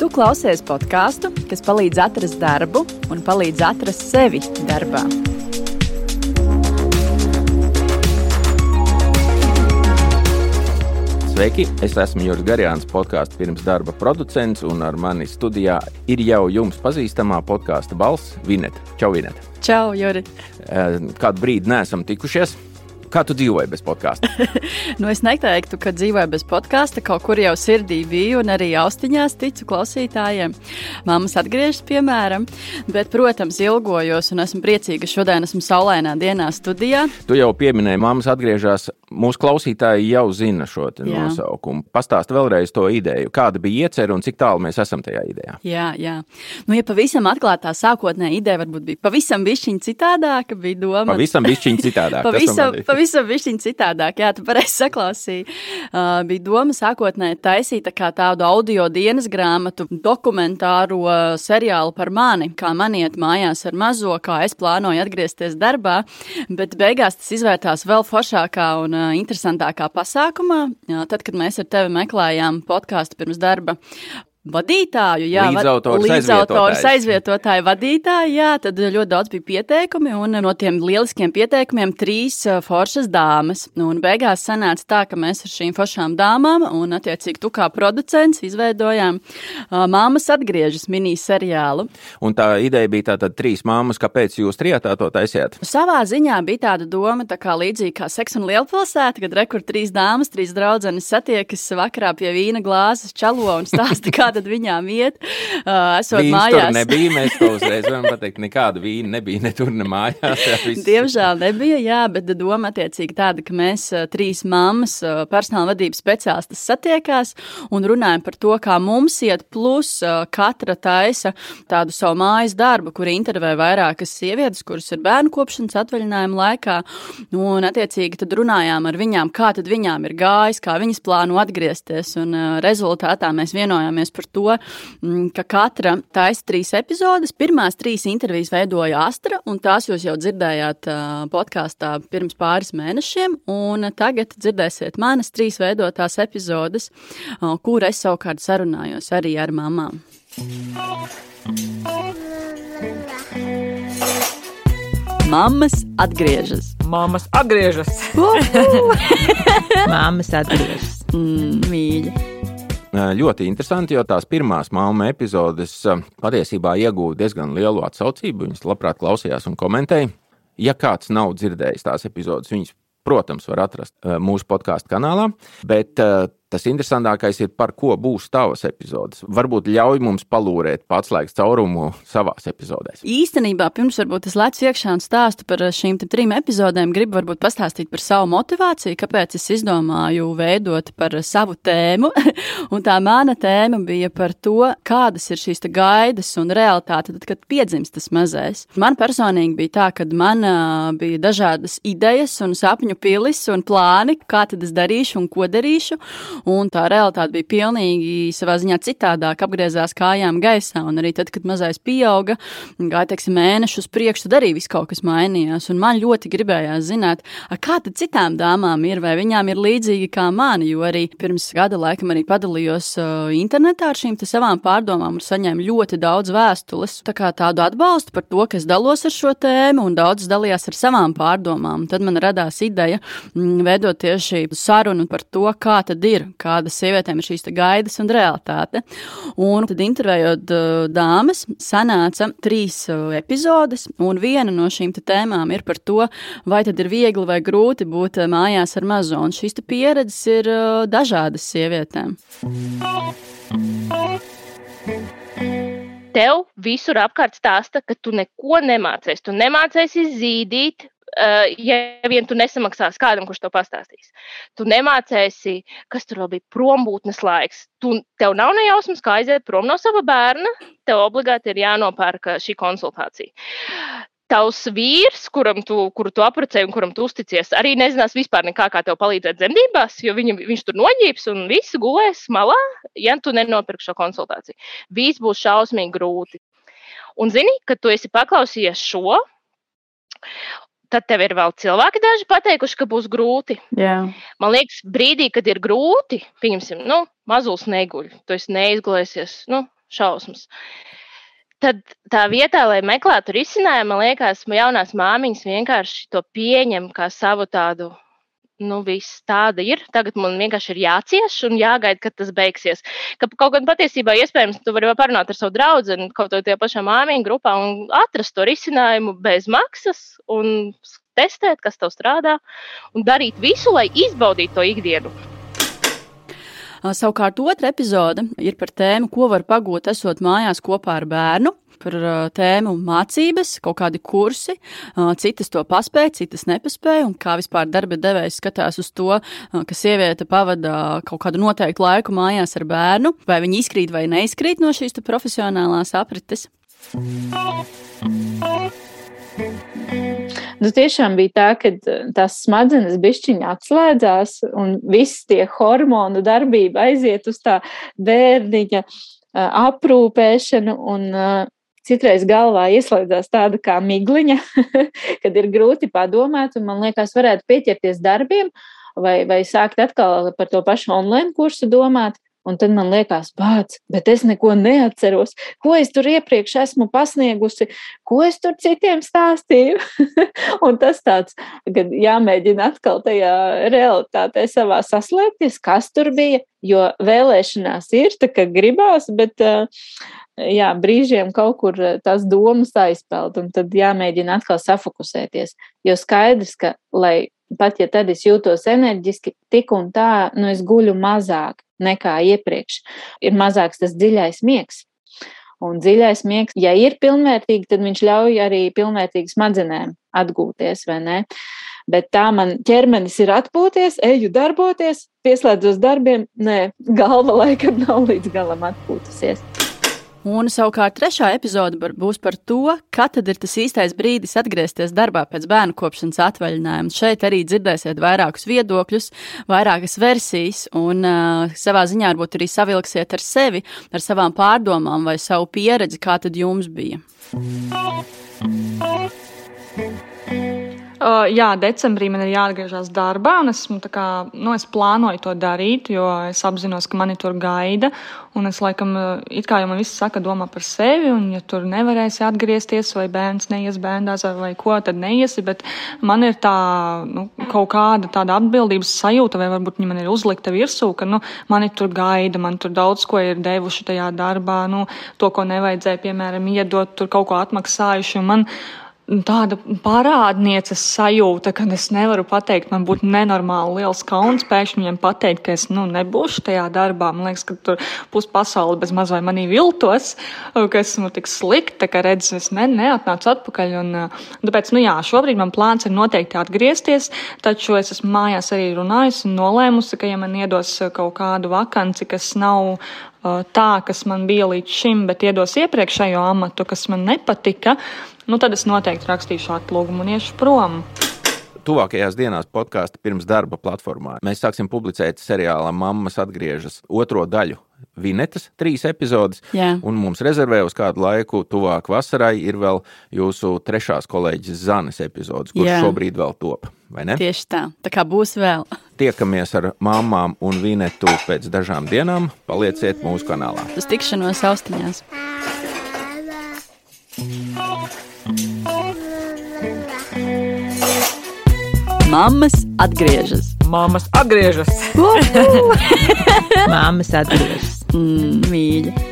Tu klausies podkāstu, kas palīdz atrast darbu un palīdz atrast sevi darbā. Sveiki! Es esmu Juris Garjāns, podkāstu pirms darba producents, un ar mani studijā ir jau jums pazīstamā podkāstu balss Vineta. Čau, Vineta! Čau, Juri! Kādu brīdi neesam tikušies. Kā tu dzīvoji bez podkāsta? nu, es neteiktu, ka dzīvoju bez podkāsta. Kaut kur jau sirdī biju, un arī austiņās ticu klausītājiem. Māmas atgriežas, piemēram. Bet, protams, ilgojos un esmu priecīga, ka šodien esmu saulainā dienā studijā. Tu jau pieminēji, māmas atgriežas. Mūsu klausītāji jau zina šo nosaukumu. Pastāst vēlreiz to ideju. Kāda bija iecerē un cik tālu mēs esam tajā idejā? Jā, jā. Nu, ja pavisam atklātā sākotnējā ideja varbūt bija pavisam bišķiņa citādāka, bija doma. Pavisam bišķiņa citādāka. pavisam, pavisam bišķiņa citādāk, jā, tu pareizi saklausīji. Uh, bija doma sākotnēji taisīt tā tādu audio dienas grāmatu, dokumentāro seriālu par mani, kā man iet mājās ar mazo, kā es plānoju atgriezties darbā, bet beigās tas izvērtās vēl foršākā un interesantākā pasākumā. Tad, kad mēs ar tevi meklējām podkāstu pirms darba, vadītāju, jā, līdzautors, līdzautors aizvietotāju vadītāju, jā, tad ļoti daudz bija pieteikumi, un no tiem lieliskiem pieteikumiem trīs foršas dāmas. Un beigās sanāca tā, ka mēs ar šīm foršām dāmām, un attiecīgi tu kā producents, izveidojām uh, Māmas atgriežas miniseriālu. Un tā ideja bija tātad trīs māmas, kāpēc jūs trijātā to taisījāt? Savā ziņā bija tāda doma, tā kā līdzīgi kā seks un lielpilsēta, kad rekur trīs dāmas, trīs draudzenes satiekas vakarā pie vīna glāzes, čalo un stāsta, kā tad viņām iet. Uh, esot Vīns mājās. Tur nebija, mēs to uzreiz varam pateikt, nekāda vīna nebija ne tur, ne mājās. Jā, viss. Diemžēl nebija, jā, bet doma attiecīgi tāda, ka mēs trīs mammas, personāla vadības speciālistas satiekās un runājam par to, kā mums iet, plus katra taisa tādu savu mājas darbu, kur intervē vairākas sievietes, kuras ir bērnu kopšanas atvaļinājuma laikā, un attiecīgi tad runājām ar viņām, kā tad viņām ir gājis, kā viņas plāno atgriezties, un rezultātā mēs vienojāmies par to, mm, ka katra taisa trīs epizodes. Pirmās trīs intervijas veidoja Astra, un tās jūs jau dzirdējāt podkāstā pirms pāris mēnešiem. Tagad dzirdēsiet manas trīs veidotās epizodes, kur es savukārt sarunājos arī ar mamām. Māmas atgriežas. Māmas atgriežas. Māmas atgriežas. Mm, mīļi. Ļoti interesanti, jo tās pirmās māmu epizodes patiesībā iegūta diezgan lielu atsaucību. Viņas labprāt klausījās un komentēja. Ja kāds nav dzirdējis tās epizodes, viņas, protams, var atrast mūsu podkāstu kanālā. Bet Tas interesantākais ir, par ko būs tavas epizodes. Varbūt ļauj mums palūrēt atslēgas caurumu savās epizodēs. Īstenībā, pirms varbūt es lecu iekšā un stāstu par šīm trim epizodēm, gribu varbūt pastāstīt par savu motivāciju, kāpēc es izdomāju veidot par savu tēmu. un tā mana tēma bija par to, kādas ir šīs gaidas un realitāte, tad, kad piedzimst tas mazais. Man personīgi bija tā, ka man bija dažādas idejas un sapņu pilis un plāni, kā tad es darīšu un ko darīšu un tā realitāte bija pilnīgi savā ziņā citādāk, apgriezās kājām gaisā. Un arī tad, kad mazais pieauga, gāja teiksim, mēnešus priekš, tad arī viss kaut kas mainījās. Un man ļoti gribējās zināt, kā tad citām dāmām ir, vai viņām ir līdzīgi kā mani, jo arī pirms gada laikam arī padalījos uh, internetā ar šīm savām pārdomām un saņēmu ļoti daudz vēstules. Tā kā tādu atbalstu par to, ka es dalos ar šo tēmu, un daudz dalījās ar savām pārdomām. Tad man radās ideja veidot tieši sarunu par to, kā tad ir, kādas sievietēm ir šīs gaidas un realitāte. Un tad intervējot uh, dāmas, sanāca trīs uh, epizodes, un viena no šīm tēmām ir par to, vai tad ir viegli vai grūti būt uh, mājās ar mazo. Un šīs pieredzes ir dažādas sievietēm. Tev visur apkārt stāsta, ka tu neko nemācies. Tu nemācies zīdīt, ja vien tu nesamaksāsi kādam, kurš to pastāstīs. Tu nemācēsi, kas tur vēl bija prombūtnes laiks. Tu, tev nav nejausmas, kā aiziet prom no sava bērna. Tev obligāti ir jānopērk šī konsultācija. Tavs vīrs, kuram tu, kuru tu apprecēji un kuram tu uzticies, arī nezinās vispār nekā, kā tev palīdzēt dzemdībās, jo viņa, viņš tur noģības un viss gulēs malā, ja tu nenopirksi šo konsultāciju. Viss būs šausmīgi grūti. Un zini, ka tu esi paklausījies šo, tad tev ir vēl cilvēki daži pateikuši, ka būs grūti. Jā. Man liekas, brīdī, kad ir grūti, pieņemsim, nu, mazulis neguļ, tu esi neizgulēsies, nu, šausmas. Tad tā vietā, lai meklētu risinājumu, man liekas, jaunās māmiņas vienkārši to pieņem kā savu tādu nu, viss tāda ir. Tagad man vienkārši ir jācieš un jāgaida, kad tas beigsies. Ka kaut gan patiesībā iespējams, tu vari parunāt ar savu draugu, kaut ko tajā pašā māmiņu grupā un atrast to risinājumu bez maksas un testēt, kas tev strādā un darīt visu, lai izbaudītu to ikdienu. Savukārt otra epizode ir par tēmu, ko var pagūt esot mājās kopā ar bērnu par tēmu mācības, kaut kādi kursi. Citas to paspēja, citas nepaspēja, un kā vispār darba devējs skatās uz to, ka sieviete pavada kaut kādu noteiktu laiku mājās ar bērnu, vai viņi izkrīt vai neizkrīt no šīs profesionālās aprites. Nu, tiešām bija tā, ka tās smadzenes bišķiņā atslēdzās, un viss tie hormonu darbība aiziet uz tā bērniņa aprūpēšanu un citreiz galvā ieslēdzās tāda kā migliņa, kad ir grūti padomāt, un man liekas, varētu pieķerties darbiem vai, vai sākt atkal par to pašu online kursu domāt. Un tad man liekas, bāc, bet es neko neatceros. Ko es tur iepriekš esmu pasniegusi, ko es tur citiem stāstīju. un tas tāds, kad jāmēģina atkal tajā realitātē savā saslēgties, kas tur bija. Jo vēlēšanās ir, tā kā gribās, bet uh, jā, brīžiem kaut kur eh, tās domas aizpeld, un tad jāmēģina atkal safokusēties. Jo skaidrs, ka, lai pat ja tad es jūtos enerģiski, tik un tā, nu es guļu mazāk nekā iepriekš. Ir mazāks tas dziļais miegs. Un dziļais miegs, ja ir pilnvērtīgi, tad viņš ļauj arī pilnvērtīgi smadzenēm atgūties, vai ne? Bet tā man ķermenis ir atpūties, eju darboties, pieslēdzos darbiem, nē, galva laikam nav līdz galam atpūtusies. Un savukārt trešā epizode būs par to, kad ir tas īstais brīdis atgriezties darbā pēc bērnu kopšanas atvaļinājuma. Šeit arī dzirdēsiet vairākus viedokļus, vairākas versijas, un uh, savā ziņā varbūt arī savilksiet ar sevi, ar savām pārdomām vai savu pieredzi, kā tad jums bija. Uh, jā, decembrī man ir jāatgriežas darbā, un esmu, kā, nu, es plānoju to darīt, jo es apzinos, ka mani tur gaida. Un es laikam, it kā jau man viss saka, domā par sevi, un ja tur nevarēsi atgriezties, vai bērns neies bērndās, vai ko, tad neiesi. Bet man ir tā nu, kaut kāda tāda atbildības sajūta, vai varbūt viņa man ir uzlikta virsū, ka nu, mani tur gaida, man tur daudz ko ir devuši tajā darbā, nu, to, ko nevajadzēja, piemēram, iedot, tur kaut ko atmaksājuši. Man, tāda parādnieces sajūta, ka es nevaru pateikt, man būtu nenormāli liels kauns pēkšņi viņam pateikt, ka es nu, nebūšu tajā darbā. Man liekas, ka tur puspasauli bez maz vai manī viltos, ka esmu tik slikta, ka redz, es ne, neatnācu atpakaļ. Un, tāpēc, nu jā, šobrīd man plāns ir noteikti atgriezties, taču es esmu mājās arī runājusi un nolēmusi, ka ja man iedos kaut kādu vakanci, kas nav tā, kas man bija līdz šim, bet iedos iepriekšējo amatu, kas man nepatika, nu tad es noteikti rakstīšu atlūgumu un iešu prom. Tuvākajās dienās podkāstu pirms darba platformā mēs sāksim publicēt seriālā Māmas atgriežas otro daļu. Vinetas, trīs epizodes, Jā. un mums rezervē uz kādu laiku, tuvāk vasarai, ir vēl jūsu trešās kolēģis Zanes epizodes, kurš Jā. šobrīd vēl top. Tieši tā, tā kā būs vēl. Tiekamies ar māmām un Vinetu pēc dažām dienām. Palieciet mūsu kanālā. Uz tikšanos austiņās! Māmas atgriežas. Māmas atgriežas. Māmas atgriežas. Mm, mīļi.